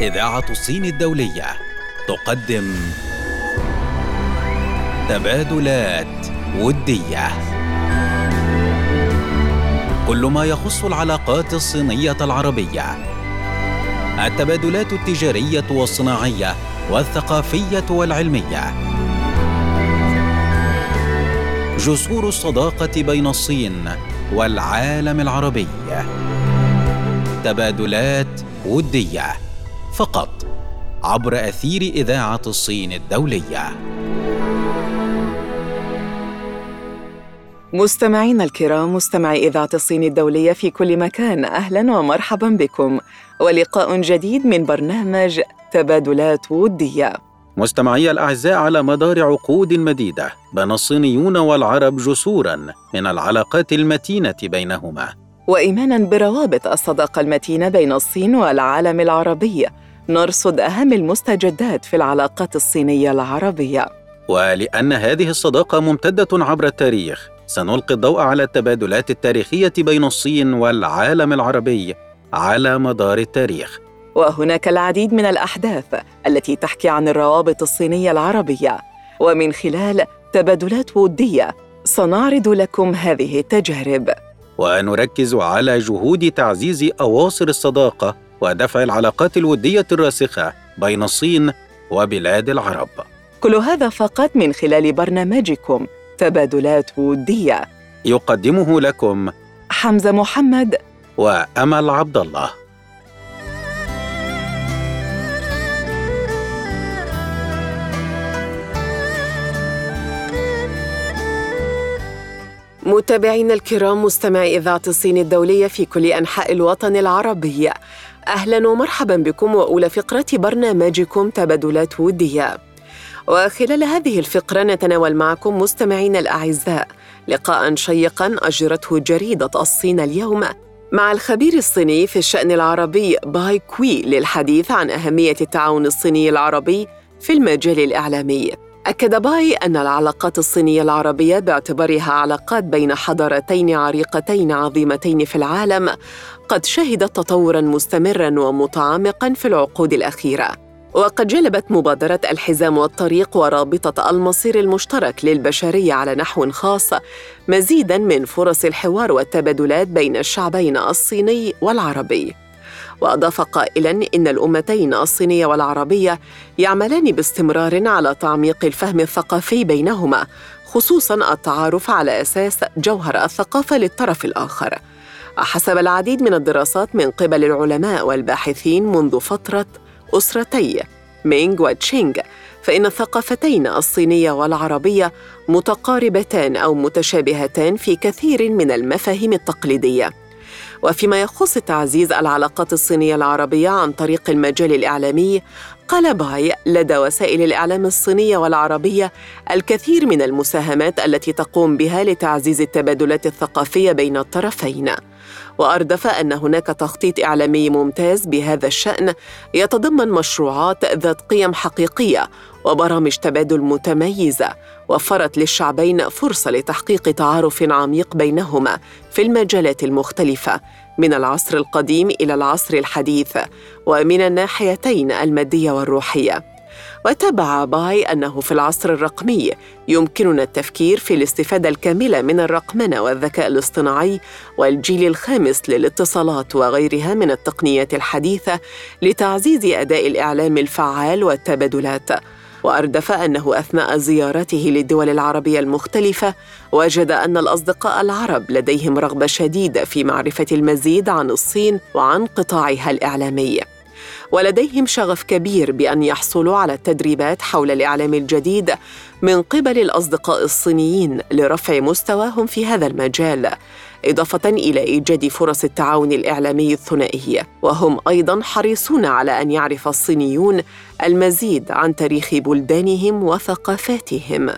إذاعة الصين الدولية. تقدم تبادلات ودية. كل ما يخص العلاقات الصينية العربية. التبادلات التجارية والصناعية والثقافية والعلمية. جسور الصداقة بين الصين والعالم العربي. تبادلات ودية. فقط عبر أثير إذاعة الصين الدولية. مستمعينا الكرام مستمعي إذاعة الصين الدولية في كل مكان أهلا ومرحبا بكم. ولقاء جديد من برنامج تبادلات ودية. مستمعي الأعزاء على مدار عقود مديدة بنى الصينيون والعرب جسورا من العلاقات المتينة بينهما. وايمانا بروابط الصداقة المتينة بين الصين والعالم العربي. نرصد أهم المستجدات في العلاقات الصينية العربية. ولأن هذه الصداقة ممتدة عبر التاريخ سنلقي الضوء على التبادلات التاريخية بين الصين والعالم العربي على مدار التاريخ. وهناك العديد من الأحداث التي تحكي عن الروابط الصينية العربية. ومن خلال تبادلات ودية سنعرض لكم هذه التجارب. ونركز على جهود تعزيز أواصر الصداقة ودفع العلاقات الودية الراسخة بين الصين وبلاد العرب. كل هذا فقط من خلال برنامجكم تبادلات ودية. يقدمه لكم حمزة محمد. وأمل عبد الله متابعينا الكرام مستمعي إذاعة الصين الدولية في كل أنحاء الوطن العربي. أهلا ومرحبا بكم وأولى فقرة برنامجكم تبادلات ودية. وخلال هذه الفقرة نتناول معكم مستمعينا الأعزاء. لقاء شيقا أجرته جريدة الصين اليوم مع الخبير الصيني في الشأن العربي باي كوي للحديث عن أهمية التعاون الصيني العربي في المجال الإعلامي. أكد باي أن العلاقات الصينية العربية باعتبارها علاقات بين حضارتين عريقتين عظيمتين في العالم قد شهدت تطورا مستمرا ومتعمقا في العقود الأخيرة. وقد جلبت مبادرة الحزام والطريق ورابطة المصير المشترك للبشرية على نحو خاص مزيدا من فرص الحوار والتبادلات بين الشعبين الصيني والعربي. وأضاف قائلا إن الأمتين الصينية والعربية يعملان باستمرار على تعميق الفهم الثقافي بينهما خصوصا التعارف على أساس جوهر الثقافة للطرف الآخر. حسب العديد من الدراسات من قبل العلماء والباحثين منذ فترة أسرتي مينغ وتشينغ فإن الثقافتين الصينية والعربية متقاربتان أو متشابهتان في كثير من المفاهيم التقليدية. وفيما يخص تعزيز العلاقات الصينية العربية عن طريق المجال الإعلامي قال باي لدى وسائل الإعلام الصينية والعربية الكثير من المساهمات التي تقوم بها لتعزيز التبادلات الثقافية بين الطرفين. وأردف أن هناك تخطيط إعلامي ممتاز بهذا الشأن يتضمن مشروعات ذات قيم حقيقية وبرامج تبادل متميزة وفرت للشعبين فرصة لتحقيق تعارف عميق بينهما في المجالات المختلفة من العصر القديم إلى العصر الحديث ومن الناحيتين المادية والروحية. وتابع باي أنه في العصر الرقمي يمكننا التفكير في الاستفادة الكاملة من الرقمنة والذكاء الاصطناعي والجيل الخامس للاتصالات وغيرها من التقنيات الحديثة لتعزيز أداء الإعلام الفعال والتبادلات. واردف انه أثناء زيارته للدول العربية المختلفة وجد أن الأصدقاء العرب لديهم رغبة شديدة في معرفة المزيد عن الصين وعن قطاعها الإعلامي. ولديهم شغف كبير بأن يحصلوا على التدريبات حول الإعلام الجديد من قبل الأصدقاء الصينيين لرفع مستواهم في هذا المجال. إضافة إلى إيجاد فرص التعاون الإعلامي الثنائي. وهم أيضا حريصون على أن يعرف الصينيون المزيد عن تاريخ بلدانهم وثقافاتهم.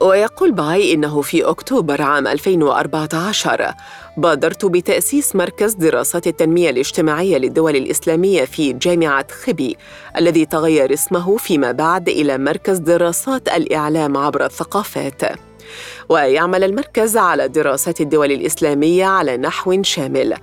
ويقول باي إنه في أكتوبر عام 2014 بادرت بتأسيس مركز دراسات التنمية الاجتماعية للدول الإسلامية في جامعة خبي الذي تغير اسمه فيما بعد إلى مركز دراسات الإعلام عبر الثقافات. ويعمل المركز على دراسة الدول الإسلامية على نحو شامل.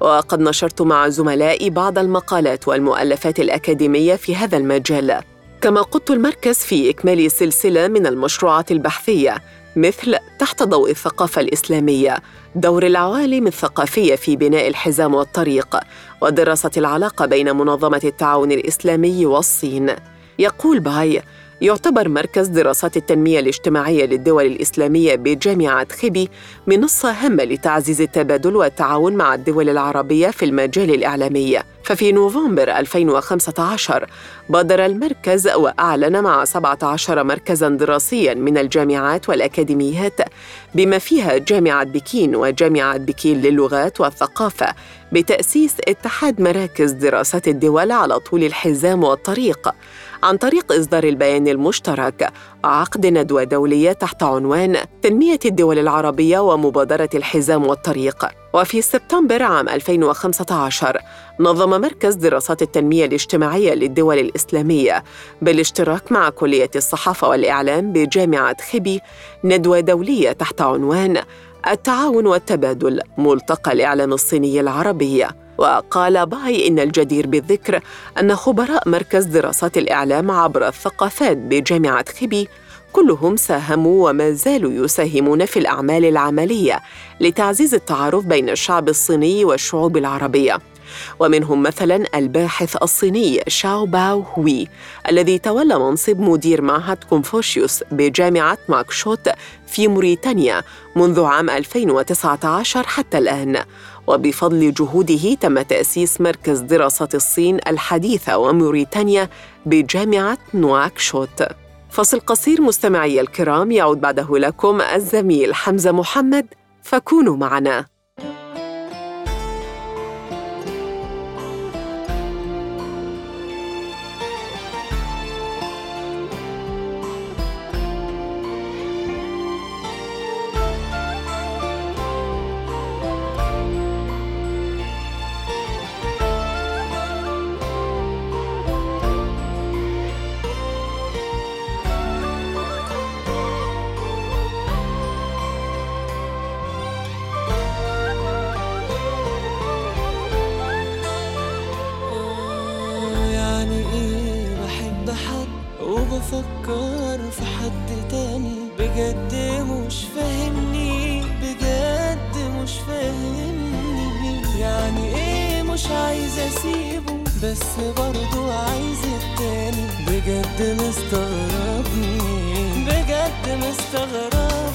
وقد نشرت مع زملائي بعض المقالات والمؤلفات الأكاديمية في هذا المجال. كما قدت المركز في إكمال سلسلة من المشروعات البحثية مثل تحت ضوء الثقافة الإسلامية دور العوالم الثقافية في بناء الحزام والطريق ودراسة العلاقة بين منظمة التعاون الإسلامي والصين. يقول باي يعتبر مركز دراسات التنمية الاجتماعية للدول الإسلامية بجامعة خبي منصة هامة لتعزيز التبادل والتعاون مع الدول العربية في المجال الإعلامي. ففي نوفمبر 2015 بادر المركز وأعلن مع 17 مركزاً دراسياً من الجامعات والأكاديميات بما فيها جامعة بكين وجامعة بكين للغات والثقافة بتأسيس اتحاد مراكز دراسات الدول على طول الحزام والطريق. عن طريق إصدار البيان المشترك. وعقد ندوة دولية تحت عنوان تنمية الدول العربية ومبادرة الحزام والطريق. وفي سبتمبر عام 2015 نظم مركز دراسات التنمية الاجتماعية للدول الإسلامية بالاشتراك مع كلية الصحافة والإعلام بجامعة خبي ندوة دولية تحت عنوان التعاون والتبادل ملتقى الإعلام الصيني العربي. وقال باي إن الجدير بالذكر أن خبراء مركز دراسات الإعلام عبر الثقافات بجامعة خبي كلهم ساهموا وما زالوا يساهمون في الأعمال العملية لتعزيز التعارف بين الشعب الصيني والشعوب العربية. ومنهم مثلا الباحث الصيني شاو باو هوي الذي تولى منصب مدير معهد كونفوشيوس بجامعة ماكشوت في موريتانيا منذ عام 2019 حتى الآن. وبفضل جهوده تم تأسيس مركز دراسات الصين الحديثة وموريتانيا بجامعة نواكشوت فصل قصير مستمعي الكرام يعود بعده لكم الزميل حمزة محمد فكونوا معنا. بفكر في حد تاني. بجد مش فاهمني بجد مش فاهمني. يعني إيه مش عايز أسيبه؟ بس برضو عايز التاني. بجد مستغربني بجد مستغربني.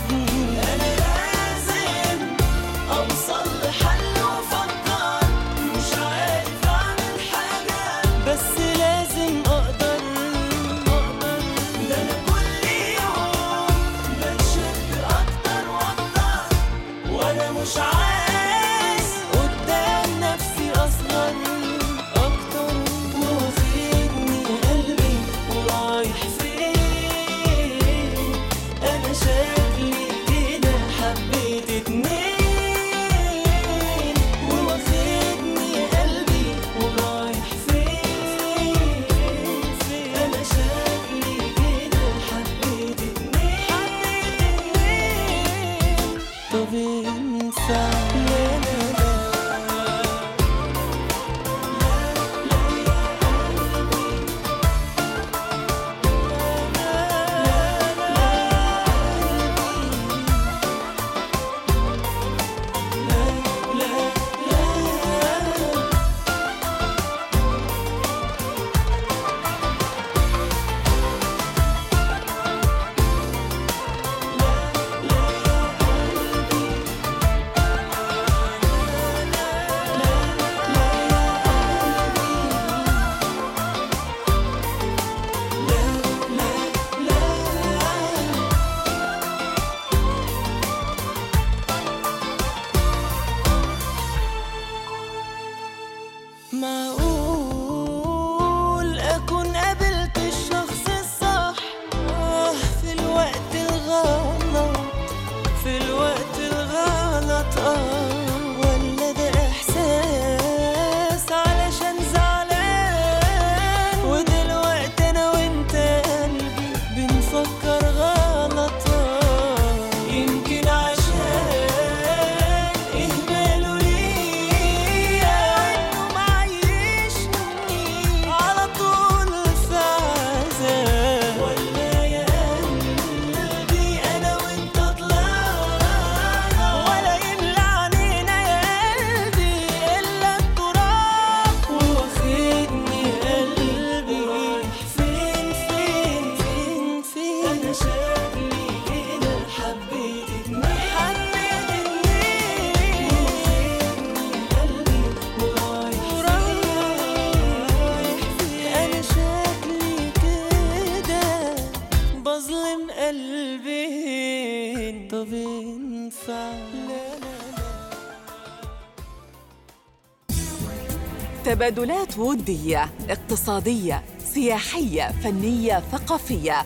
تبادلات ودية اقتصادية سياحية فنية ثقافية.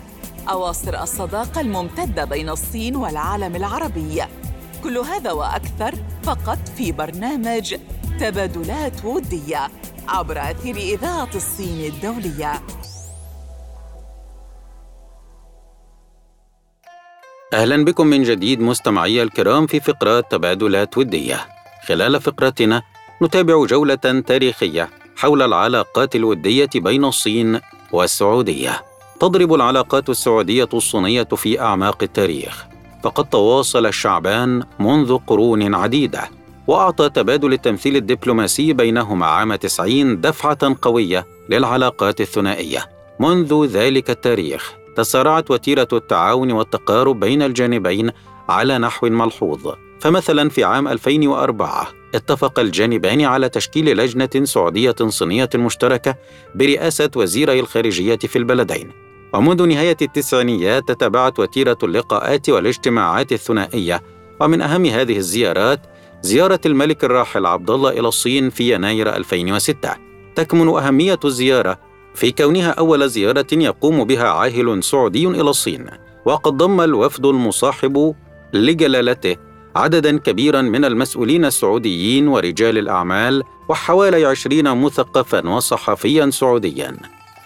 أواصر الصداقة الممتدة بين الصين والعالم العربي. كل هذا وأكثر فقط في برنامج تبادلات ودية عبر أثير إذاعة الصين الدولية. أهلا بكم من جديد مستمعي الكرام في فقرة تبادلات ودية. خلال فقرتنا نتابع جولة تاريخية حول العلاقات الودية بين الصين والسعودية. تضرب العلاقات السعودية الصينية في أعماق التاريخ. فقد تواصل الشعبان منذ قرون عديدة وأعطى تبادل التمثيل الدبلوماسي بينهما عام 90 دفعة قوية للعلاقات الثنائية. منذ ذلك التاريخ تسارعت وتيرة التعاون والتقارب بين الجانبين على نحو ملحوظ. فمثلا في عام 2004 اتفق الجانبان على تشكيل لجنة سعودية صينية مشتركة برئاسة وزيري الخارجية في البلدين. ومنذ نهاية التسعينيات تتابعت وتيرة اللقاءات والاجتماعات الثنائية. ومن أهم هذه الزيارات زيارة الملك الراحل عبد الله إلى الصين في يناير 2006 تكمن أهمية الزيارة في كونها أول زيارة يقوم بها عاهل سعودي إلى الصين. وقد ضم الوفد المصاحب لجلالته عددا كبيرا من المسؤولين السعوديين ورجال الأعمال وحوالي عشرين مثقفا وصحفيا سعوديا.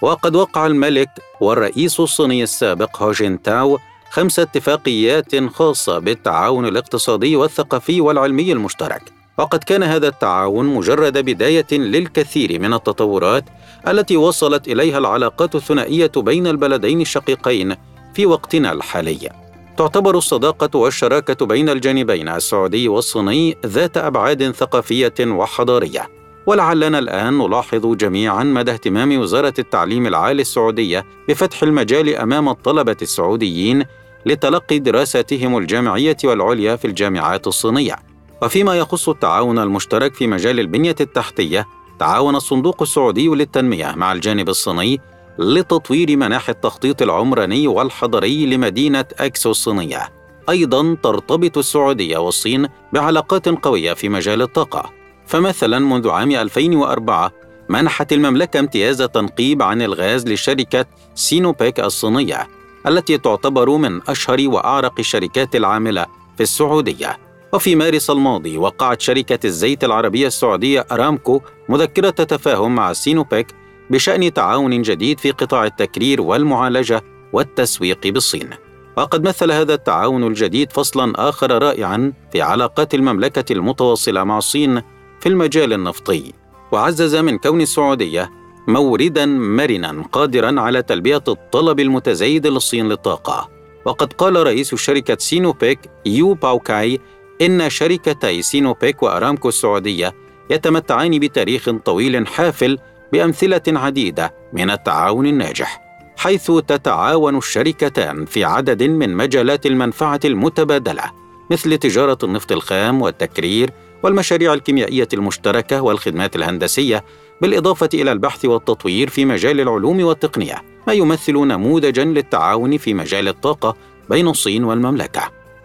وقد وقع الملك والرئيس الصيني السابق هو تاو خمس اتفاقيات خاصة بالتعاون الاقتصادي والثقافي والعلمي المشترك. وقد كان هذا التعاون مجرد بداية للكثير من التطورات التي وصلت إليها العلاقات الثنائية بين البلدين الشقيقين في وقتنا الحالي. تعتبر الصداقة والشراكة بين الجانبين السعودي والصيني ذات أبعاد ثقافية وحضارية. ولعلنا الآن نلاحظ جميعا مدى اهتمام وزارة التعليم العالي السعودية بفتح المجال أمام الطلبة السعوديين لتلقي دراساتهم الجامعية والعليا في الجامعات الصينية. وفيما يخص التعاون المشترك في مجال البنية التحتية تعاون الصندوق السعودي للتنمية مع الجانب الصيني لتطوير مناحي التخطيط العمراني والحضري لمدينة أكسو الصينية. أيضا ترتبط السعودية والصين بعلاقات قوية في مجال الطاقة. فمثلا منذ عام 2004 منحت المملكة امتياز تنقيب عن الغاز لشركة سينوبيك الصينية التي تعتبر من أشهر وأعرق الشركات العاملة في السعودية. وفي مارس الماضي وقعت شركة الزيت العربية السعودية أرامكو مذكرة تفاهم مع سينوبيك بشأن تعاون جديد في قطاع التكرير والمعالجة والتسويق بالصين. وقد مثل هذا التعاون الجديد فصلا آخر رائعا في علاقات المملكة المتواصلة مع الصين في المجال النفطي، وعزز من كون السعودية موردا مرنا قادرا على تلبية الطلب المتزايد للصين للطاقة. وقد قال رئيس شركة سينوبيك يو باوكاي إن شركتي سينوبيك وأرامكو السعودية يتمتعان بتاريخ طويل حافل بأمثلة عديدة من التعاون الناجح حيث تتعاون الشركتان في عدد من مجالات المنفعة المتبادلة مثل تجارة النفط الخام والتكرير والمشاريع الكيميائية المشتركة والخدمات الهندسية بالإضافة إلى البحث والتطوير في مجال العلوم والتقنية ما يمثل نموذجا للتعاون في مجال الطاقة بين الصين والمملكة.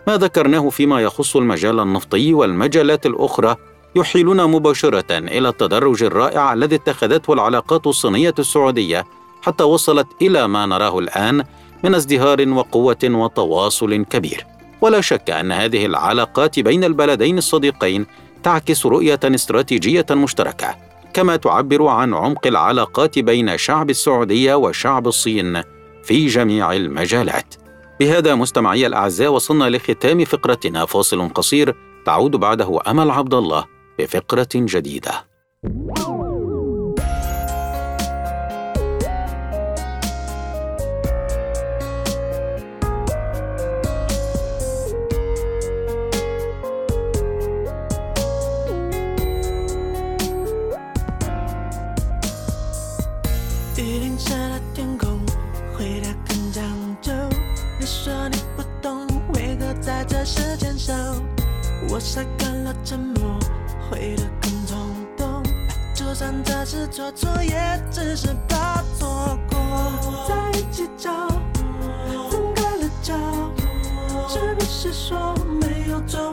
ما ذكرناه فيما يخص المجال النفطي والمجالات الأخرى يحيلنا مباشرة إلى التدرج الرائع الذي اتخذته العلاقات الصينية السعودية حتى وصلت إلى ما نراه الآن من ازدهار وقوة وتواصل كبير. ولا شك أن هذه العلاقات بين البلدين الصديقين تعكس رؤية استراتيجية مشتركة، كما تعبر عن عمق العلاقات بين شعب السعودية وشعب الصين في جميع المجالات. بهذا مستمعي الأعزاء وصلنا لختام فقرتنا فاصل قصير تعود بعده أمل عبد الله بفقرة جديدة.我晒干了沉默。 会得更冲动，就算这是做错，也只是怕错过。在一起找，分开了脚，是不是说没有做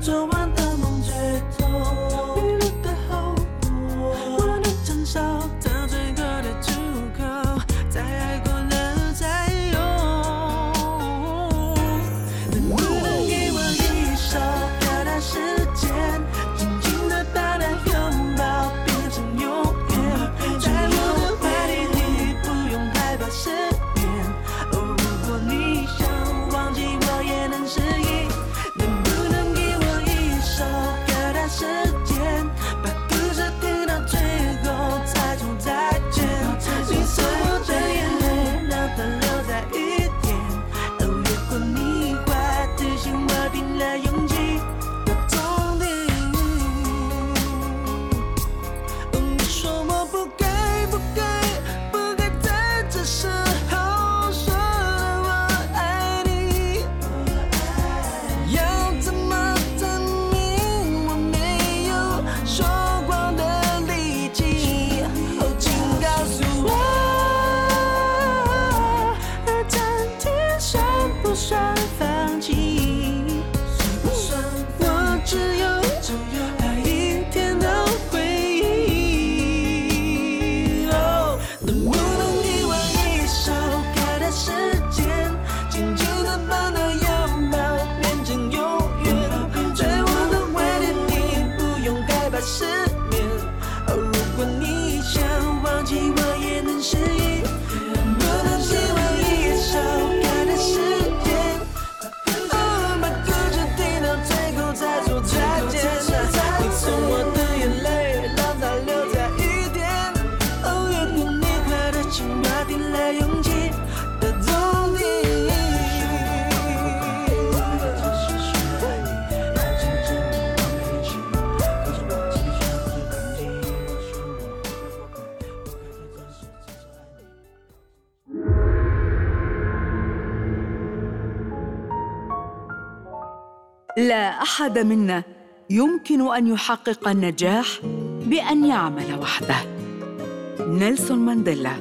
昨晚 لا أحد منا يمكن أن يحقق النجاح بأن يعمل وحده. نيلسون مانديلا.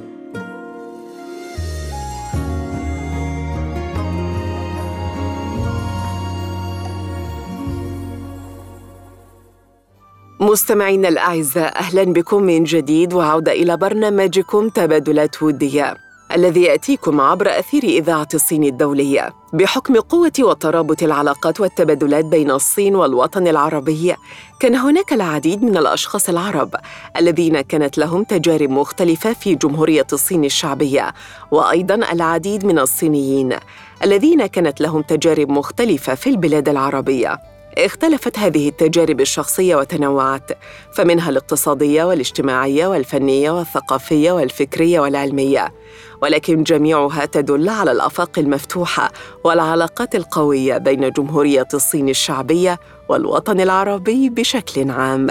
مستمعينا الأعزاء أهلا بكم من جديد وعودة إلى برنامجكم تبادلات ودية الذي يأتيكم عبر أثير إذاعة الصين الدولية بحكم قوة وترابط العلاقات والتبادلات بين الصين والوطن العربي. كان هناك العديد من الأشخاص العرب الذين كانت لهم تجارب مختلفة في جمهورية الصين الشعبية وأيضاً العديد من الصينيين الذين كانت لهم تجارب مختلفة في البلاد العربية. اختلفت هذه التجارب الشخصية وتنوعت فمنها الاقتصادية والاجتماعية والفنية والثقافية والفكرية والعلمية. ولكن جميعها تدل على الأفاق المفتوحة والعلاقات القوية بين جمهورية الصين الشعبية والوطن العربي بشكل عام.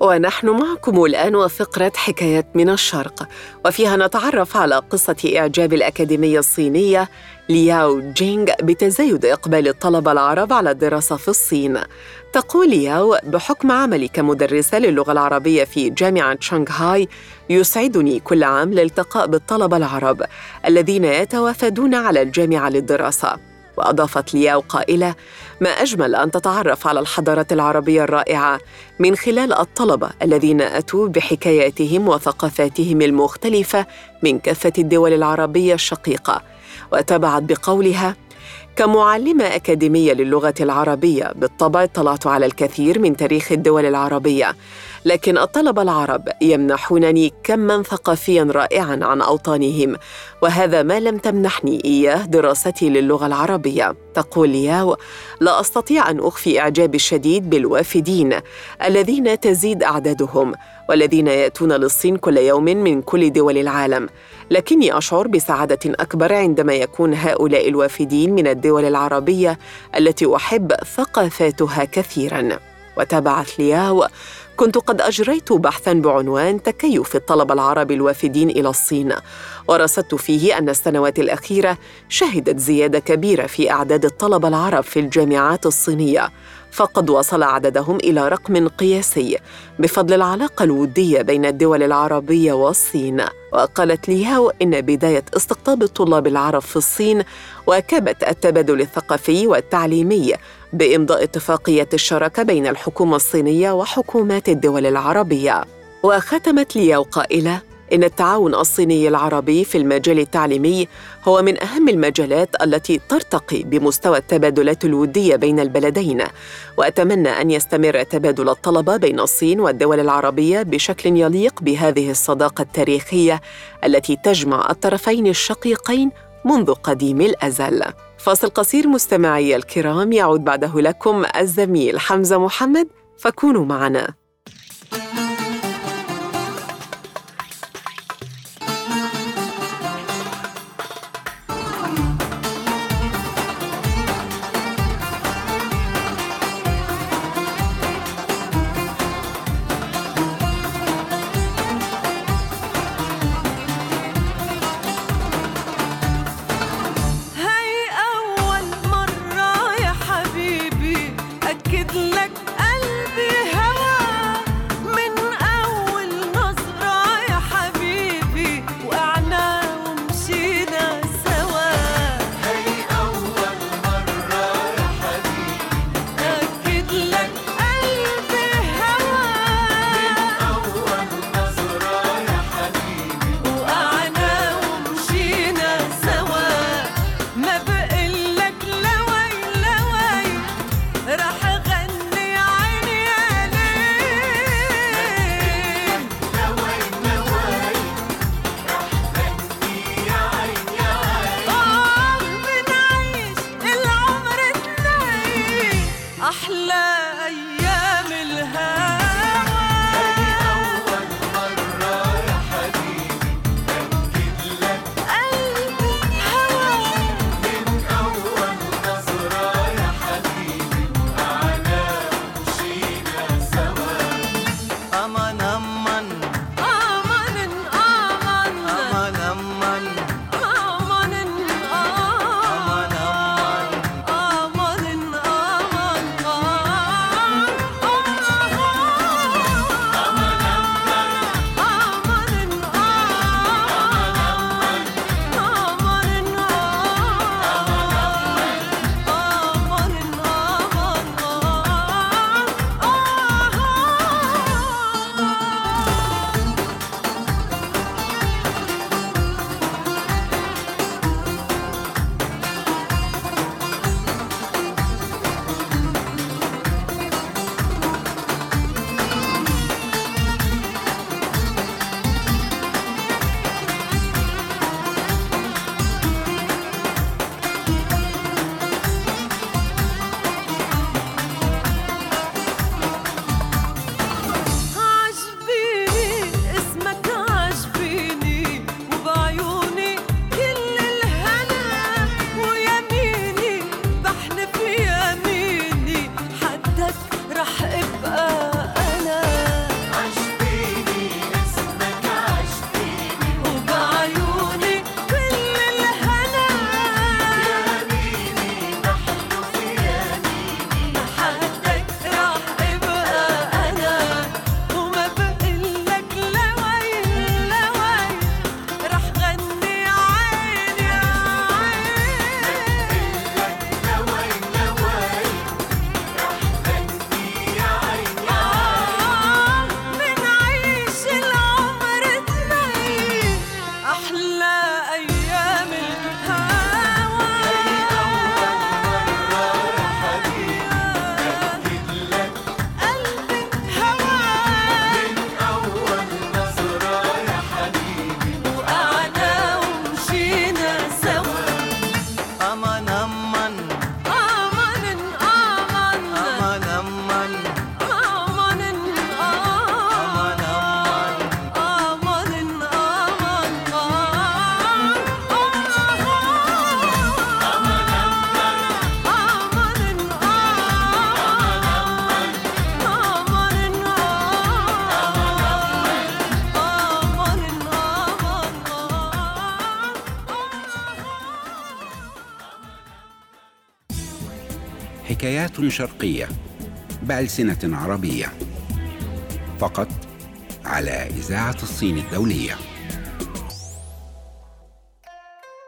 ونحن معكم الآن وفقرة حكايات من الشرق وفيها نتعرف على قصة إعجاب الأكاديمية الصينية لياو جينغ بتزايد إقبال الطلبة العرب على الدراسة في الصين. تقول ياو بحكم عملي كمدرسة للغة العربية في جامعة شنغهاي يسعدني كل عام الالتقاء بالطلبة العرب الذين يتوافدون على الجامعة للدراسة وأضافت لياو قائلة ما أجمل أن تتعرف على الحضارة العربية الرائعة من خلال الطلبة الذين أتوا بحكاياتهم وثقافاتهم المختلفة من كافة الدول العربية الشقيقة. وتبعت بقولها كمعلمة أكاديمية للغة العربية بالطبع اطلعت على الكثير من تاريخ الدول العربية لكن الطلبة العرب يمنحونني كما ثقافيا رائعا عن أوطانهم وهذا ما لم تمنحني إياه دراستي للغة العربية. تقول ياو لا أستطيع أن أخفي إعجابي الشديد بالوافدين الذين تزيد أعدادهم والذين يأتون للصين كل يوم من كل دول العالم. لكني أشعر بسعادة أكبر عندما يكون هؤلاء الوافدين من الدول العربية التي أحب ثقافاتها كثيراً. وتابعت لياو كنت قد أجريت بحثاً بعنوان تكيف الطلبة العرب الوافدين إلى الصين ورصدت فيه أن السنوات الأخيرة شهدت زيادة كبيرة في أعداد الطلبة العرب في الجامعات الصينية فقد وصل عددهم إلى رقم قياسي بفضل العلاقة الودية بين الدول العربية والصين. وقالت لي هاو إن بداية استقطاب الطلاب العرب في الصين واكبت التبادل الثقافي والتعليمي بإمضاء اتفاقية الشراكة بين الحكومة الصينية وحكومات الدول العربية وختمت لياو قائله إن التعاون الصيني العربي في المجال التعليمي هو من أهم المجالات التي ترتقي بمستوى التبادلات الودية بين البلدين، وأتمنى أن يستمر تبادل الطلبة بين الصين والدول العربية بشكل يليق بهذه الصداقة التاريخية التي تجمع الطرفين الشقيقين منذ قديم الأزل. فاصل قصير مستمعي الكرام يعود بعده لكم الزميل حمزة محمد فكونوا معنا. أكد لك حكايات شرقية بألسنة عربية فقط على إذاعة الصين الدولية.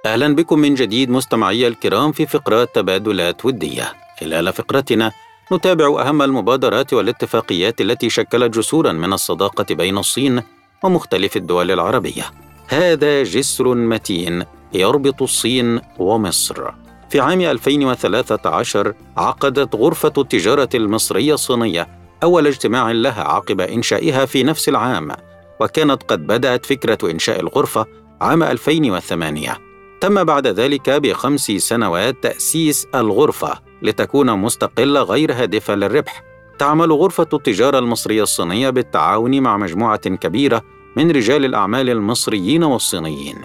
أهلا بكم من جديد مستمعي الكرام في فقرات تبادلات ودية. خلال فقرتنا نتابع أهم المبادرات والاتفاقيات التي شكلت جسورا من الصداقة بين الصين ومختلف الدول العربية. هذا جسر متين يربط الصين ومصر. في عام 2013 عقدت غرفة التجارة المصرية الصينية أول اجتماع لها عقب إنشائها في نفس العام وكانت قد بدأت فكرة إنشاء الغرفة عام 2008 تم بعد ذلك بخمس سنوات تأسيس الغرفة لتكون مستقلة غير هادفة للربح. تعمل غرفة التجارة المصرية الصينية بالتعاون مع مجموعة كبيرة من رجال الأعمال المصريين والصينيين.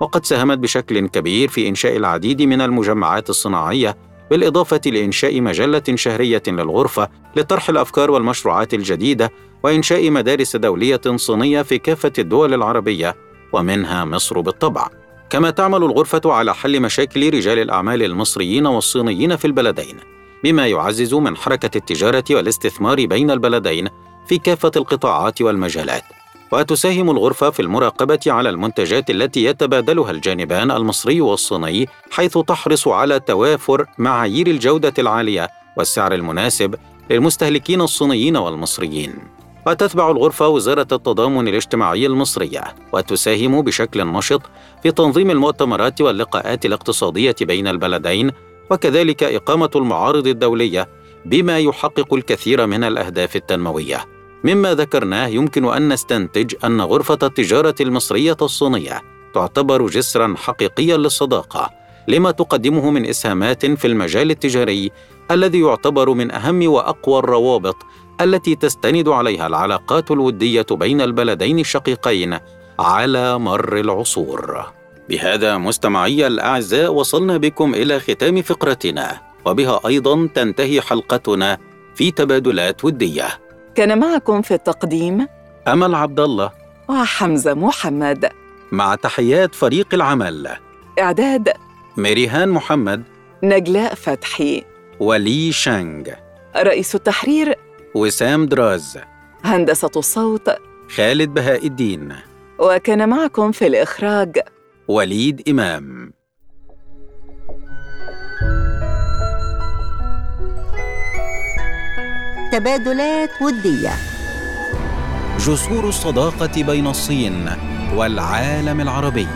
وقد ساهمت بشكل كبير في إنشاء العديد من المجمعات الصناعية بالإضافة لإنشاء مجلة شهرية للغرفة لطرح الأفكار والمشروعات الجديدة وإنشاء مدارس دولية صينية في كافة الدول العربية ومنها مصر بالطبع. كما تعمل الغرفة على حل مشاكل رجال الأعمال المصريين والصينيين في البلدين، بما يعزز من حركة التجارة والاستثمار بين البلدين في كافة القطاعات والمجالات. وتساهم الغرفة في المراقبة على المنتجات التي يتبادلها الجانبان المصري والصيني حيث تحرص على توافر معايير الجودة العالية والسعر المناسب للمستهلكين الصينيين والمصريين. وتتبع الغرفة وزارة التضامن الاجتماعي المصرية وتساهم بشكل نشط في تنظيم المؤتمرات واللقاءات الاقتصادية بين البلدين وكذلك إقامة المعارض الدولية بما يحقق الكثير من الأهداف التنموية. مما ذكرناه يمكن أن نستنتج أن غرفة التجارة المصرية الصينية تعتبر جسرا حقيقيا للصداقة لما تقدمه من إسهامات في المجال التجاري الذي يعتبر من أهم وأقوى الروابط التي تستند عليها العلاقات الودية بين البلدين الشقيقين على مر العصور. بهذا مستمعي الأعزاء وصلنا بكم إلى ختام فقرتنا وبها أيضا تنتهي حلقتنا في تبادلات ودية. كان معكم في التقديم أمل عبد الله وحمزة محمد. مع تحيات فريق العمل. إعداد ميريهان محمد. نجلاء فتحي. ولي شانغ. رئيس التحرير وسام دراز. هندسة الصوت خالد بهاء الدين. وكان معكم في الإخراج وليد إمام. تبادلات ودية. جسور الصداقة بين الصين والعالم العربي.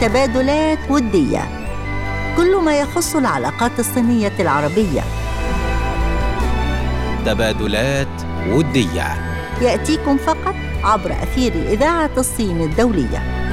تبادلات ودية. كل ما يخص العلاقات الصينية العربية. تبادلات ودية. يأتيكم فقط عبر أثير إذاعة الصين الدولية.